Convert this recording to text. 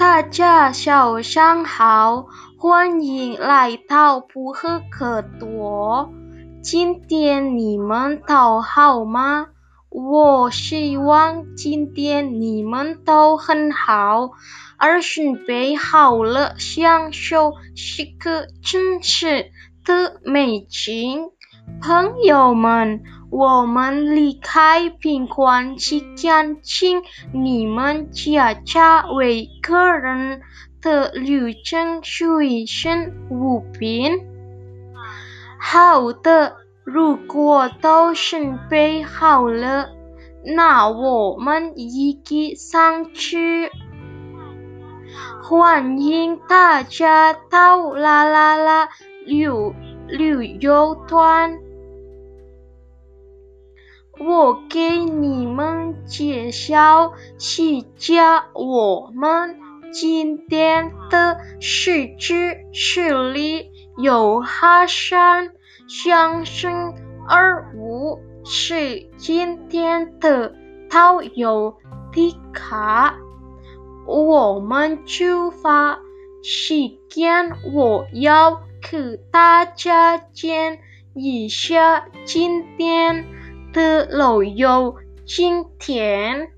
大家早上好，欢迎来到不喝可多。今天你们都好吗？我希望今天你们都很好，而准备好了享受这个真实的美景。朋友们，我们离开宾馆期间，请你们家家为个人的旅程随身物品。好的，如果都准备好了，那我们一起上去。欢迎大家到啦啦啦旅旅游团。我给你们介绍一下我们今天的设置：这里有哈山先生而我是今天的导游迪卡。我们出发时间，我要给大家讲一下今天的旅游景点。